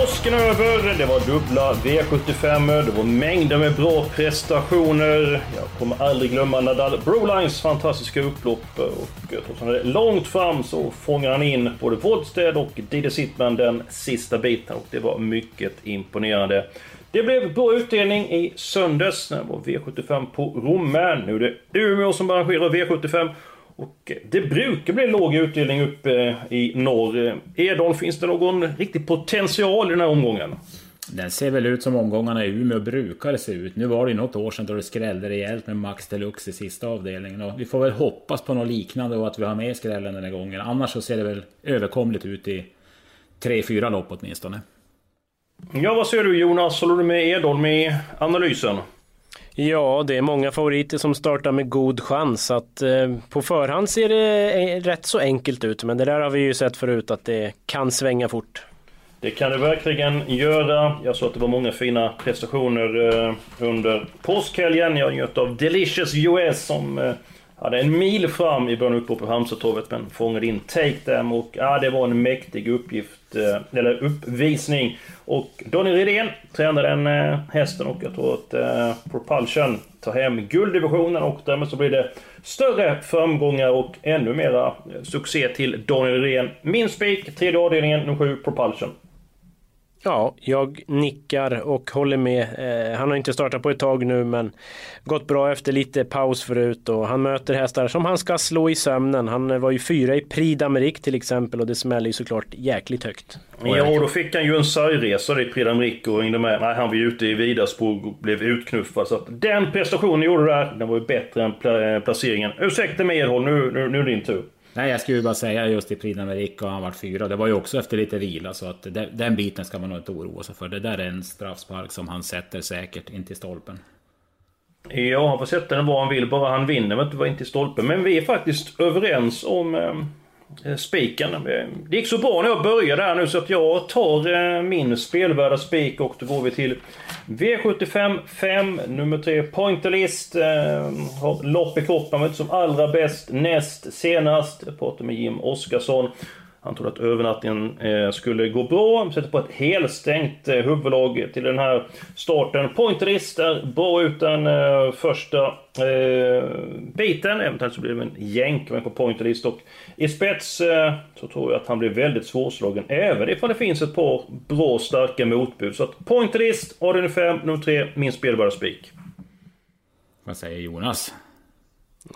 Påsken är över, det var dubbla V75, det var mängder med bra prestationer. Jag kommer aldrig glömma Nadal Brolines fantastiska upplopp. Eh, och trots han är långt fram så fångar han in både Woldstedt och Didier Sittman den sista biten och det var mycket imponerande. Det blev bra utdelning i söndags när det var V75 på Romme. Nu är det Umeå som arrangerar V75 och det brukar bli låg utdelning uppe i norr. Edholm, finns det någon riktig potential i den här omgången? Den ser väl ut som omgångarna i Umeå brukar se ut. Nu var det ju något år sedan då det skrällde rejält med Max Deluxe i sista avdelningen. Och vi får väl hoppas på något liknande och att vi har med skrällen den här gången. Annars så ser det väl överkomligt ut i tre, fyra lopp åtminstone. Ja, vad säger du Jonas? Håller du med Edholm i analysen? Ja, det är många favoriter som startar med god chans. Att, eh, på förhand ser det eh, rätt så enkelt ut, men det där har vi ju sett förut att det kan svänga fort. Det kan det verkligen göra. Jag såg att det var många fina prestationer eh, under påskhelgen. Jag njöt av Delicious US som eh, hade en mil fram i början uppe på Halmstadtorvet men fångade in Take Them och ja, det var en mäktig uppgift, eh, eller uppvisning. Och Daniel Redén tränade den eh, hästen och jag tror att eh, Propulsion tar hem gulddivisionen och därmed så blir det större framgångar och ännu mera eh, succé till Daniel Redén. Min spik, tredje avdelningen, nummer 7, Propulsion. Ja, jag nickar och håller med. Eh, han har inte startat på ett tag nu men gått bra efter lite paus förut och han möter hästar som han ska slå i sömnen. Han eh, var ju fyra i Prix d'Amérique till exempel och det smäller ju såklart jäkligt högt. Ja, och då fick han ju en sargresa i Prix d'Amérique och hängde med. Nej, han var ju ute i Vidaspår och blev utknuffad. Så att den prestationen gjorde där, den var ju bättre än eh, placeringen. Ursäkta mig Edholm, nu, nu, nu är det din tur. Nej, jag skulle bara säga just i Prix d'Amérique och han varit fyra. Det var ju också efter lite vila så att den, den biten ska man nog inte oroa sig för. Det där är en straffspark som han sätter säkert in till stolpen. Ja, han får sätta den var han vill, bara han vinner men inte var inte i stolpen. Men vi är faktiskt överens om Eh, Eh, spiken. Det gick så bra när jag började här nu så att jag tar eh, min spelvärda spik och då går vi till V75 5, nummer 3, Pointerlist. Eh, har lopp i kroppen, var som allra bäst näst senast. Jag pratar med Jim Oskarsson. Han trodde att övernattningen eh, skulle gå bra. Sätter på ett helstängt eh, huvudlag till den här starten. Pointerist är bra ut den eh, första eh, biten. Eventuellt så blir det en jänk med på Pointerist. Och i spets eh, så tror jag att han blir väldigt svårslagen. Även ifall det finns ett par bra starka motbud. Så att Pointerist, avdelning 5, nummer 3, min spelbara spik. Vad säger Jonas?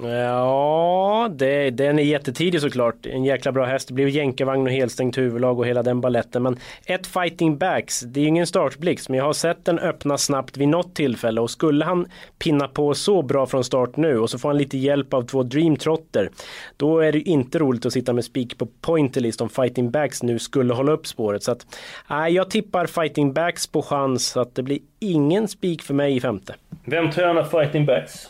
Ja, det, den är jättetidig såklart. En jäkla bra häst. Det blev jänkarvagn och helstängt huvudlag och hela den balletten. Men ett fighting backs, det är ingen startblixt. Men jag har sett den öppna snabbt vid något tillfälle. Och skulle han pinna på så bra från start nu och så får han lite hjälp av två Dream Trotter. Då är det inte roligt att sitta med spik på pointerlist om fighting backs nu skulle hålla upp spåret. Så att, nej, jag tippar fighting backs på chans. Att det blir ingen spik för mig i femte. Vem tränar fighting backs?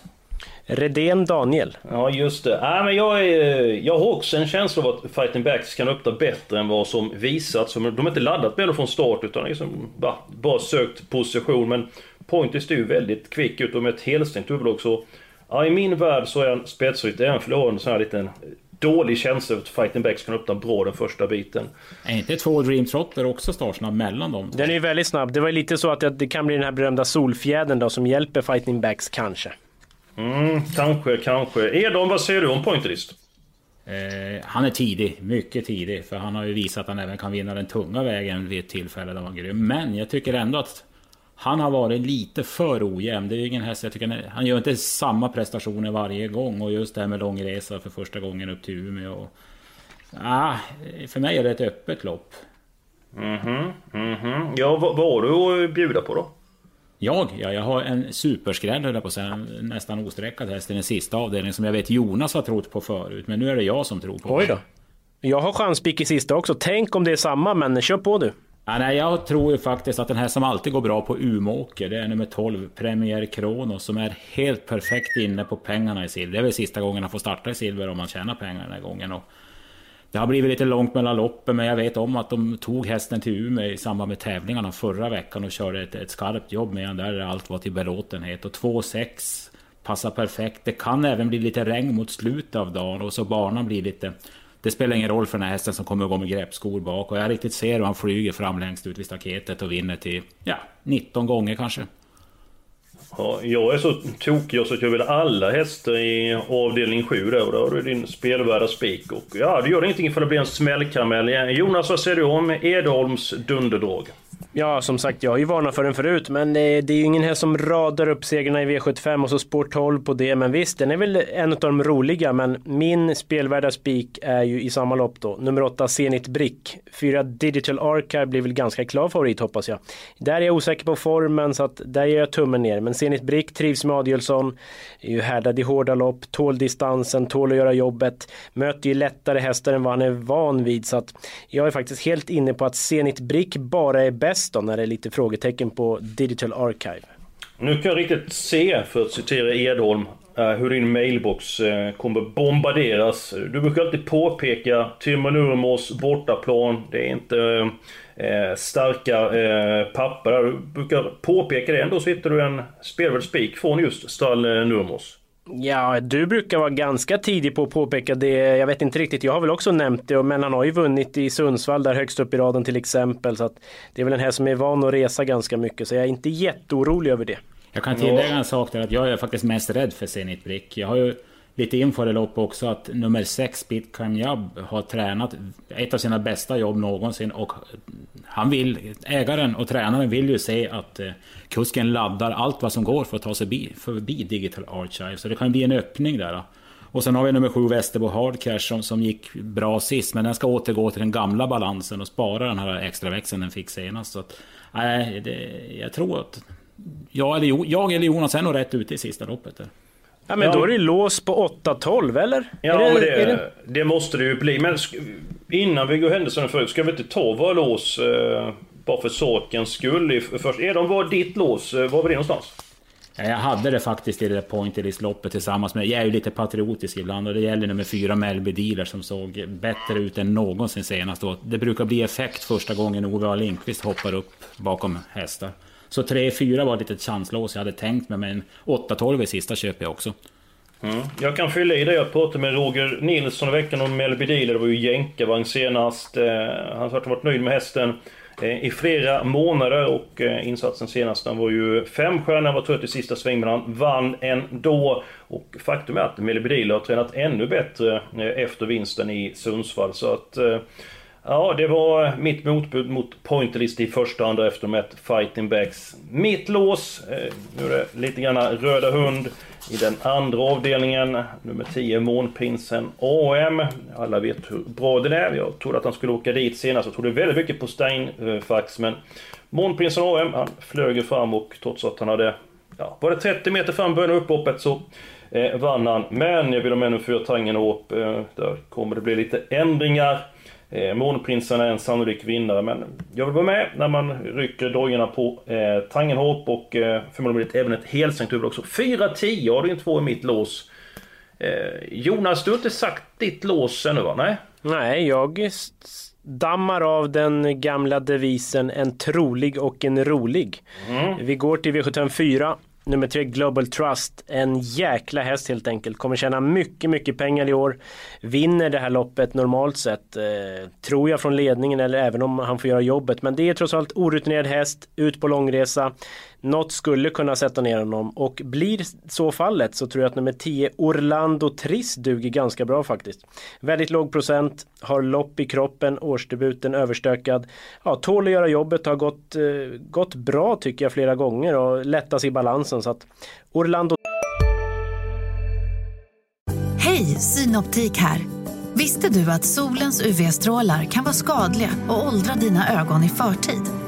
Redén Daniel. Ja, just det. Äh, men jag, är, jag har också en känsla av att Fighting Backs kan öppna bättre än vad som visats. De har inte laddat med från start utan liksom bara, bara sökt position. Men Pointer är ju väldigt kvick ut och med ett helstängt huvudlag så... Ja, i min värld så är han spetsrytt även för ha en sån här liten dålig känsla att Fighting Backs kan öppna bra den första biten. Är inte två Dream Trotter också startsnabb mellan dem? Den är väldigt snabb. Det var lite så att det kan bli den här berömda solfjädern då som hjälper Fighting Backs kanske. Mm, kanske, kanske. Edon, vad säger du om Pointerist? Eh, han är tidig, mycket tidig. För han har ju visat att han även kan vinna den tunga vägen vid ett tillfälle där han grym. Men jag tycker ändå att han har varit lite för ojämn. Det är ingen häst, jag tycker han, gör inte samma prestationer varje gång. Och just det här med långresa för första gången upp till Umeå. Och, ah, för mig är det ett öppet lopp. Mhm, mhm. Ja, vad, vad har du att bjuda på då? Jag? Ja, jag har en superskräll höll jag på att säga. Nästan osträckad häst i den sista avdelningen som jag vet Jonas har trott på förut. Men nu är det jag som tror på Oj då. Jag har chanspik i sista också. Tänk om det är samma, men kör på du. Ja, nej, jag tror ju faktiskt att den här som alltid går bra på Umåker, det är nummer 12, Premier Kronos, som är helt perfekt inne på pengarna i silver. Det är väl sista gången han får starta i silver om man tjänar pengar den här gången. Och det har blivit lite långt mellan loppen, men jag vet om att de tog hästen till Umeå i samband med tävlingarna förra veckan och körde ett, ett skarpt jobb med den där allt var till belåtenhet. Och 2,6 passar perfekt. Det kan även bli lite regn mot slutet av dagen och så banan blir lite det spelar ingen roll för den här hästen som kommer att gå med greppskor bak. Och jag riktigt ser hur han flyger fram längst ut vid staketet och vinner till ja, 19 gånger kanske. Ja, jag är så tokig så att jag vill alla hästar i avdelning 7 där och då har du din spelvärda spik. Och ja, det gör ingenting ifall det blir en smällkaramell. Jonas, vad säger du om Edholms dunderdrag? Ja, som sagt, jag har ju varnat för den förut, men eh, det är ju ingen häst som radar upp segrarna i V75 och så spår 12 på det. Men visst, den är väl en av de roliga, men min spelvärda spik är ju i samma lopp då. Nummer 8, Zenit Brick. 4 Digital Archive blir väl ganska klar favorit hoppas jag. Där är jag osäker på formen, så att där gör jag tummen ner. Men Zenit Brick trivs med Adielsson, är ju härdad i hårda lopp, tål distansen, tål att göra jobbet, möter ju lättare hästar än vad han är van vid. Så att jag är faktiskt helt inne på att Zenit Brick bara är bäst bäst då när det är lite frågetecken på Digital Archive? Nu kan jag riktigt se, för att citera Edholm, eh, hur din mailbox eh, kommer bombarderas. Du brukar alltid påpeka Timo Nurmos bortaplan. Det är inte eh, starka eh, papper där. Du brukar påpeka det. Ändå sitter hittar du en spelvärd spik från just stall eh, Nurmos. Ja, du brukar vara ganska tidig på att påpeka det. Jag vet inte riktigt, jag har väl också nämnt det, men han har ju vunnit i Sundsvall där högst upp i raden till exempel. Så att det är väl en här som är van att resa ganska mycket, så jag är inte jätteorolig över det. Jag kan tillägga en sak där, att jag är faktiskt mest rädd för Zenit Brick. Jag har ju lite inför det lopp också att nummer 6, Bit Kanyab, har tränat ett av sina bästa jobb någonsin och han vill, ägaren och tränaren vill ju se att eh, kusken laddar allt vad som går för att ta sig förbi Digital Archive. Så det kan bli en öppning där. Och sen har vi nummer 7 Västerbo Hardcash som, som gick bra sist. Men den ska återgå till den gamla balansen och spara den här extra växeln den fick senast. Så att, nej, det, jag tror att jag eller, jag eller Jonas är nog rätt ute i sista loppet. Där. Ja men ja. då är det lås på 8-12 eller? Ja det, men det, det... det, måste det ju bli. Men innan vi går händelserna förut, ska vi inte ta våra lås eh, bara för sakens skull? Först, är de var ditt lås? Eh, var var det någonstans? Jag hade det faktiskt i det där Pointerlist-loppet tillsammans med... Jag är ju lite patriotisk ibland och det gäller nummer fyra Melby Dealer som såg bättre ut än någonsin senast. Det brukar bli effekt första gången Ove A. Lindqvist hoppar upp bakom hästar. Så 3-4 var ett litet chanslås jag hade tänkt mig, men 8-12 i sista köper jag också. Mm. Jag kan fylla i det. Jag pratade med Roger Nilsson i veckan om Melby Dealer. Det var ju jänkarvagn senast. Eh, han sa att han varit nöjd med hästen eh, i flera månader och eh, insatsen senast den var ju fem stjärnor, han var trött i sista sväng men han vann ändå. Och faktum är att Melby Dealer har tränat ännu bättre efter vinsten i Sundsvall så att Ja, det var mitt motbud mot Pointerlist i första hand efter ett Fighting Backs. Mitt lås, eh, nu är det lite grann Röda Hund i den andra avdelningen. Nummer 10 Månprinsen AM. Alla vet hur bra den är. Jag trodde att han skulle åka dit senast. Jag trodde väldigt mycket på Steinfax eh, men Månprinsen AM, han flög fram och trots att han hade ja, var det 30 meter fram början av upphoppet så eh, vann han. Men jag vill ha med nu för Tangen upp. Eh, där kommer det bli lite ändringar. Eh, Månprinsen är en sannolik vinnare men jag vill vara med när man rycker dojorna på eh, Tangenhop och eh, förmodligen även ett helsänkt huvud också. 4-10 har du två i mitt lås. Eh, Jonas, du har inte sagt ditt lås ännu va? Nej? Nej, jag dammar av den gamla devisen en trolig och en rolig. Mm. Vi går till V754 Nummer tre Global Trust. En jäkla häst helt enkelt. Kommer tjäna mycket, mycket pengar i år. Vinner det här loppet normalt sett. Eh, tror jag från ledningen eller även om han får göra jobbet. Men det är trots allt orutinerad häst. Ut på långresa. Något skulle kunna sätta ner honom och blir så fallet så tror jag att nummer 10 Orlando Triss duger ganska bra faktiskt. Väldigt låg procent, har lopp i kroppen, årsdebuten överstökad. Ja, tål att göra jobbet, har gått, eh, gått bra tycker jag flera gånger och lättas i balansen så att Orlando Hej, Synoptik här. Visste du att solens UV-strålar kan vara skadliga och åldra dina ögon i förtid?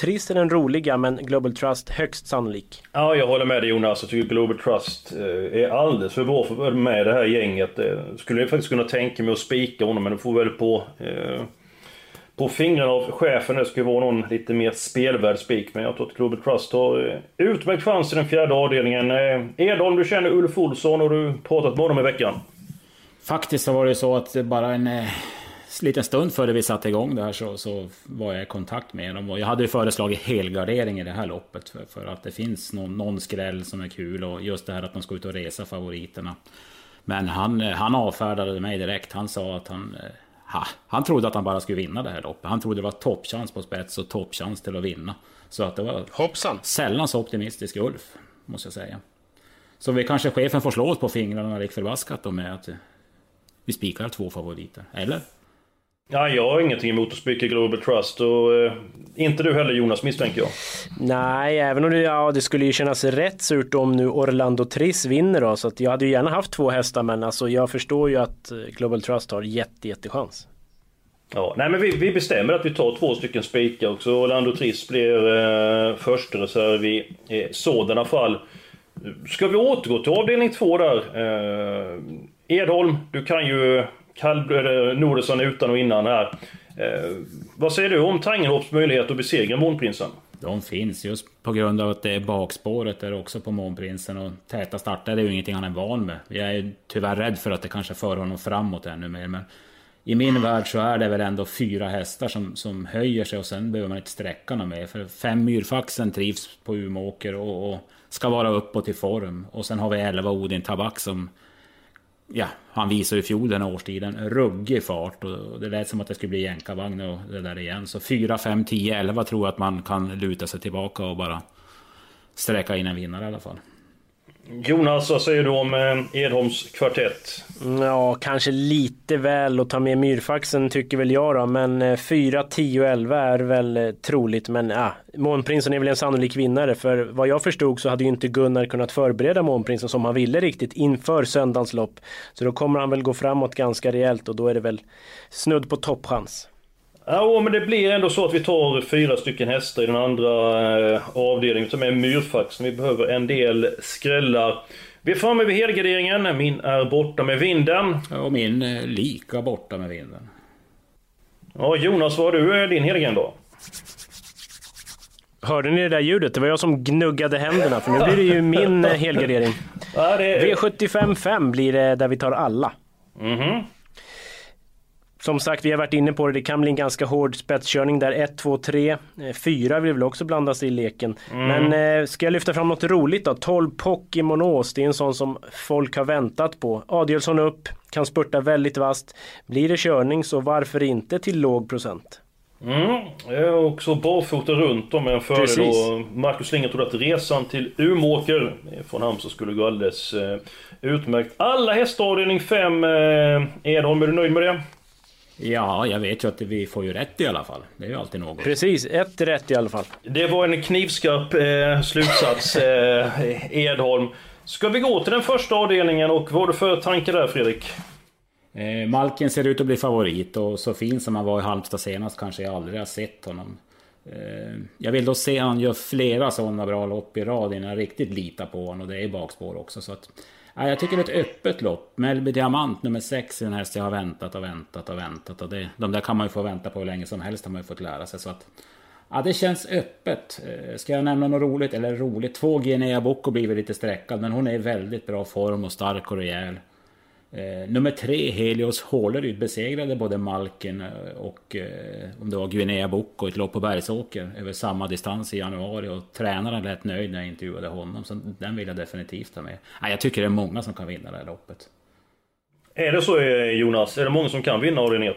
Triss är den roliga men Global Trust högst sannolik. Ja, jag håller med dig Jonas. Jag tycker Global Trust eh, är alldeles för bra för att vara med i det här gänget. Eh, Skulle jag faktiskt kunna tänka mig att spika honom, men det får väl på... Eh, på fingrarna av chefen. Det skulle vara någon lite mer spelvärd spik. Men jag tror att Global Trust har eh, utmärkt chans i den fjärde avdelningen. Edholm, du känner Ulf Olsson och du pratat med honom i veckan. Faktiskt så var det så att det bara en eh, liten stund före vi satte igång det här så, så var jag i kontakt med dem. Och jag hade ju föreslagit helgardering i det här loppet. För, för att det finns någon, någon skräll som är kul och just det här att de ska ut och resa favoriterna. Men han, eh, han avfärdade mig direkt. Han sa att han... eh, Ha, han trodde att han bara skulle vinna det här loppet. Han trodde det var toppchans på spets och toppchans till att vinna. Så att det var Hoppsan! sällan så optimistisk Ulf, måste jag säga. Så vi kanske chefen får slå oss på fingrarna lik förbaskat då med att eh, vi spikar två favoriter. Eller? Ja, jag har ingenting emot att spika Global Trust och eh, inte du heller Jonas misstänker jag. Nej, även om det, ja, det skulle ju kännas rätt surt om nu Orlando Triss vinner då. Så att jag hade ju gärna haft två hästar men alltså jag förstår ju att eh, Global Trust har jätte, jättechans. Ja, nej men vi, vi bestämmer att vi tar två stycken spikar också. Orlando Triss blir eh, första reserv i eh, sådana fall. Ska vi återgå till avdelning två där? Eh, Edholm, du kan ju Kall, eller Nordensson utan och innan här. Eh, vad säger du om Tangenhofs möjlighet att besegra Månprinsen? De finns just på grund av att det är bakspåret där också på Månprinsen och täta starter är ju ingenting han är van med. Jag är tyvärr rädd för att det kanske för honom framåt ännu mer. Men i min värld så är det väl ändå fyra hästar som, som höjer sig och sen behöver man inte sträcka något mer. För fem Myrfaxen trivs på Umeåker och, och ska vara uppåt i form. Och sen har vi 11 Odin Tabak som Ja, han visade i fjol den här årstiden ruggig fart och det lät som att det skulle bli jänkarvagn och det där igen. Så 4, 5, 10, 11 tror jag att man kan luta sig tillbaka och bara sträcka in en vinnare i alla fall. Jonas, vad säger du om eh, Edholms kvartett? Ja, kanske lite väl att ta med Myrfaxen tycker väl jag då. Men 4, 10 11 är väl eh, troligt. Men ja, Månprinsen är väl en sannolik vinnare. För vad jag förstod så hade ju inte Gunnar kunnat förbereda Månprinsen som han ville riktigt inför söndagens lopp. Så då kommer han väl gå framåt ganska rejält och då är det väl snudd på toppchans. Ja, men det blir ändå så att vi tar fyra stycken hästar i den andra eh, avdelningen. Som är myrfaxen. Vi behöver en del skrällar. Vi är framme vid helgarderingen. Min är borta med vinden. Och min eh, lika borta med vinden. Ja, Jonas, vad har du eh, din helgardering då? Hörde ni det där ljudet? Det var jag som gnuggade händerna för nu blir det ju min eh, helgardering. Ja, det... V75 5 blir det där vi tar alla. Mhm. Som sagt, vi har varit inne på det. Det kan bli en ganska hård spetskörning där. 1, 2, 3, 4 vill väl också blanda sig i leken. Mm. Men eh, ska jag lyfta fram något roligt då? 12 Pokémon Ås. Det är en sån som folk har väntat på. Adielsson upp, kan spurta väldigt vasst. Blir det körning så varför inte till låg procent? Mm, jag är också barfota runt om med en fördel och Marcus Linger trodde att resan till Umeåker från Halmstad skulle gå alldeles eh, utmärkt. Alla hästar avdelning 5, eh, Edholm, är du nöjd med det? Ja, jag vet ju att vi får ju rätt i alla fall. Det är ju alltid något. Precis, ett rätt i alla fall. Det var en knivskarp eh, slutsats, eh, Edholm. Ska vi gå till den första avdelningen och vad har du för tankar där Fredrik? Eh, Malkin ser ut att bli favorit och så fin som han var i Halmstad senast kanske jag aldrig har sett honom. Eh, jag vill då se han gör flera sådana bra lopp i rad innan jag riktigt litar på honom och det är bakspår också. Så att, ja, jag tycker det är ett öppet lopp. Melby Diamant nummer 6 är en häst jag har väntat och väntat och väntat. Och det, de där kan man ju få vänta på hur länge som helst har man ju fått lära sig. Så att, ja, det känns öppet. Eh, ska jag nämna något roligt? Eller roligt? Två Guinea Boko blir väl lite sträckad men hon är i väldigt bra form och stark och rejäl. Eh, nummer tre, Helios Håleryd, besegrade både Malken eh, och eh, om det var Guinea Bocco i ett lopp på Bergsåker över samma distans i januari och tränaren lät nöjd när jag intervjuade honom så den vill jag definitivt ha med. Nej, jag tycker det är många som kan vinna det här loppet. Är det så eh, Jonas? Är det många som kan vinna avdelning 1?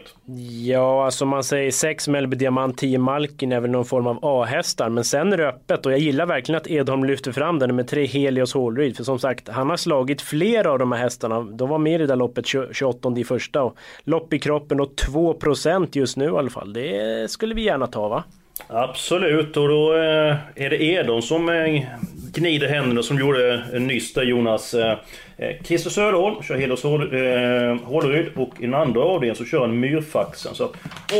Ja, alltså man säger 6 Mellby Diamant, 10 Malkin är väl någon form av A-hästar. Men sen är det öppet och jag gillar verkligen att Edholm lyfter fram den med 3 Helios Hålryd. För som sagt, han har slagit flera av de här hästarna. De var med i det där loppet 28 i första. Och lopp i kroppen och 2% just nu i alla fall. Det skulle vi gärna ta va? Absolut, och då eh, är det Edon som eh, gnider händerna som gjorde nyss där Jonas. Eh, Christer Söderholm kör Heders Håleryd och i den andra avdelningen så kör han Myrfaxen. Så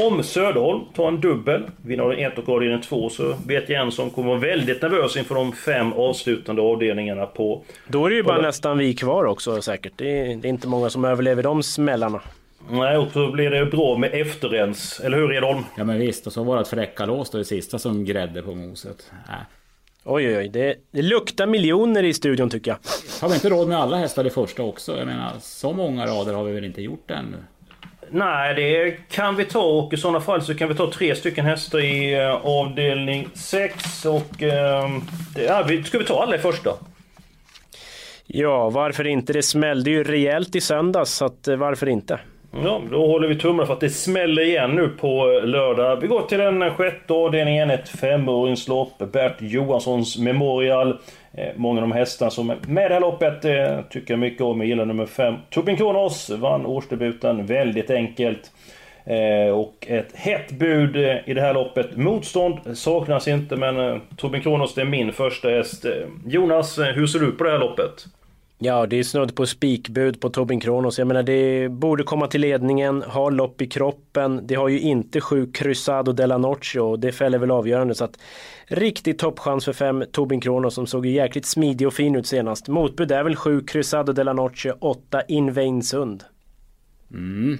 om Söderholm tar en dubbel, vinner avdelning 1 och avdelning 2 så vet jag en som kommer vara väldigt nervös inför de fem avslutande avdelningarna på... Då är det ju bara nästan vi kvar också säkert. Det är, det är inte många som överlever de smällarna. Nej, och så blir det bra med efterrens. Eller hur Edholm? Ja men visst, och så vårat fräcka lås då det sista som grädde på moset. Äh. Oj oj oj, det, det luktar miljoner i studion tycker jag. Har vi inte råd med alla hästar i första också? Jag menar, så många rader har vi väl inte gjort ännu? Nej, det kan vi ta och i sådana fall så kan vi ta tre stycken hästar i uh, avdelning 6 och... Uh, det, ja, ska vi ta alla i första? Ja, varför inte? Det smällde ju rejält i söndags, så att, uh, varför inte? Ja, då håller vi tummarna för att det smäller igen nu på lördag. Vi går till den sjätte avdelningen, ett femåringslopp. Bert Johanssons Memorial. Eh, många av de hästarna som är med i det här loppet eh, tycker jag mycket om. Jag gillar nummer 5. Tobin Kronos vann årsdebuten väldigt enkelt. Eh, och ett hett bud i det här loppet. Motstånd saknas inte men Tobin Kronos det är min första häst. Jonas, hur ser du på det här loppet? Ja, det är snudd på spikbud på Tobin Kronos. Jag menar, det borde komma till ledningen, ha lopp i kroppen. Det har ju inte sju Cruzado della Noche och det fäller väl avgörande. Så att riktig toppchans för fem Tobin Kronos som såg ju jäkligt smidig och fin ut senast. Motbud är väl sju Cruzado della Noche, åtta Inveinsund. Mm.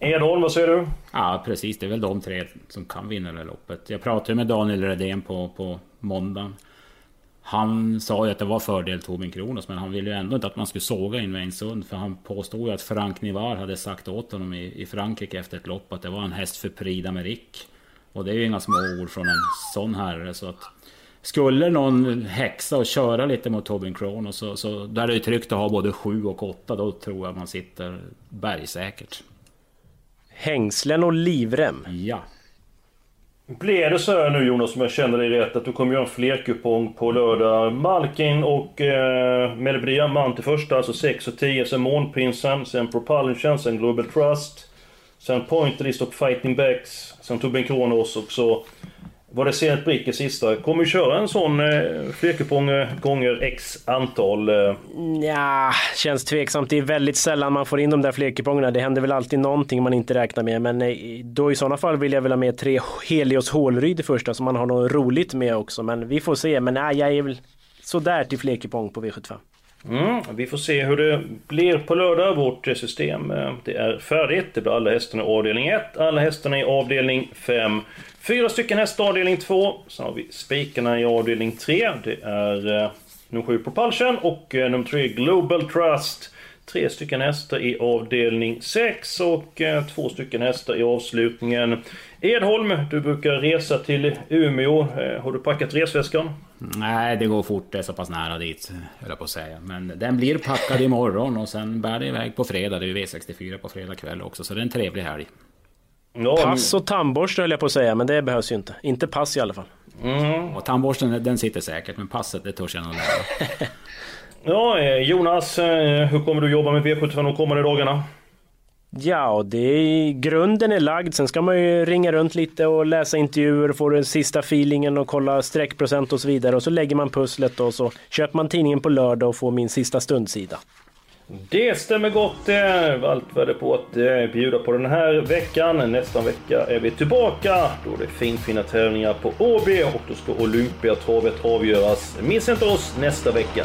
Edholm, vad säger du? Ja, precis. Det är väl de tre som kan vinna det här loppet. Jag pratade med Daniel Redén på, på måndagen. Han sa ju att det var fördel Tobin Kronos men han ville ju ändå inte att man skulle såga in Weinsund för han påstod ju att Frank Nivar hade sagt åt honom i, i Frankrike efter ett lopp att det var en häst för Prix d'Amérique. Och det är ju inga små ord från en sån herre så att Skulle någon häxa och köra lite mot Tobin Kronos så, så där är det tryggt att ha både 7 och 8 då tror jag man sitter bergsäkert. Hängslen och livrem. Ja. Blir det så här nu Jonas, om jag känner dig rätt, att du kommer göra en flerkupong på lördag? Malkin och eh, Melody Diamant i första, alltså 6 och 10. Sen Månprinsen, sen Propulsion, sen Global Trust. Sen Pointerlist och Fighting Backs. Sen Tobin Kronos och så var det Zenit Brick i sista. Kommer du köra en sån eh, flerkupong eh, gånger X antal? Eh? Ja, känns tveksamt. Det är väldigt sällan man får in de där flerkupongerna. Det händer väl alltid någonting man inte räknar med. Men eh, då i sådana fall vill jag väl ha med tre Helios Hålryd i första så man har något roligt med också. Men vi får se. Men nej, jag är väl sådär till flerkupong på V75. Mm, vi får se hur det blir på lördag. Vårt system eh, det är färdigt. Det blir alla hästarna i avdelning 1, alla hästarna i avdelning 5. Fyra stycken hästar i avdelning 2. Sen har vi spikarna i avdelning 3. Det är eh, nummer 7 Propulsion och eh, nummer 3 Global Trust. Tre stycken hästar i avdelning 6 och eh, två stycken hästar i avslutningen. Edholm, du brukar resa till Umeå. Eh, har du packat resväskan? Nej, det går fort. Det är så pass nära dit, höll jag på att säga. Men den blir packad imorgon och sen bär det iväg på fredag. Det är V64 på fredag kväll också, så det är en trevlig helg. Ja, pass och tandborste höll jag på att säga, men det behövs ju inte. Inte pass i alla fall. Mm. Och tandborsten den sitter säkert, men passet det törs jag nog lära. ja, eh, Jonas, eh, hur kommer du jobba med V75 de kommande dagarna? Ja, det är, grunden är lagd. Sen ska man ju ringa runt lite och läsa intervjuer, få den sista feelingen och kolla streckprocent och så vidare. Och så lägger man pusslet och så köper man tidningen på lördag och får min sista stundsida. Det stämmer gott det. Allt vad det på att eh, bjuda på den här veckan. Nästa vecka är vi tillbaka. Då är det finfina tävlingar på Åby och då ska Olympiatravet avgöras. Missa inte oss nästa vecka.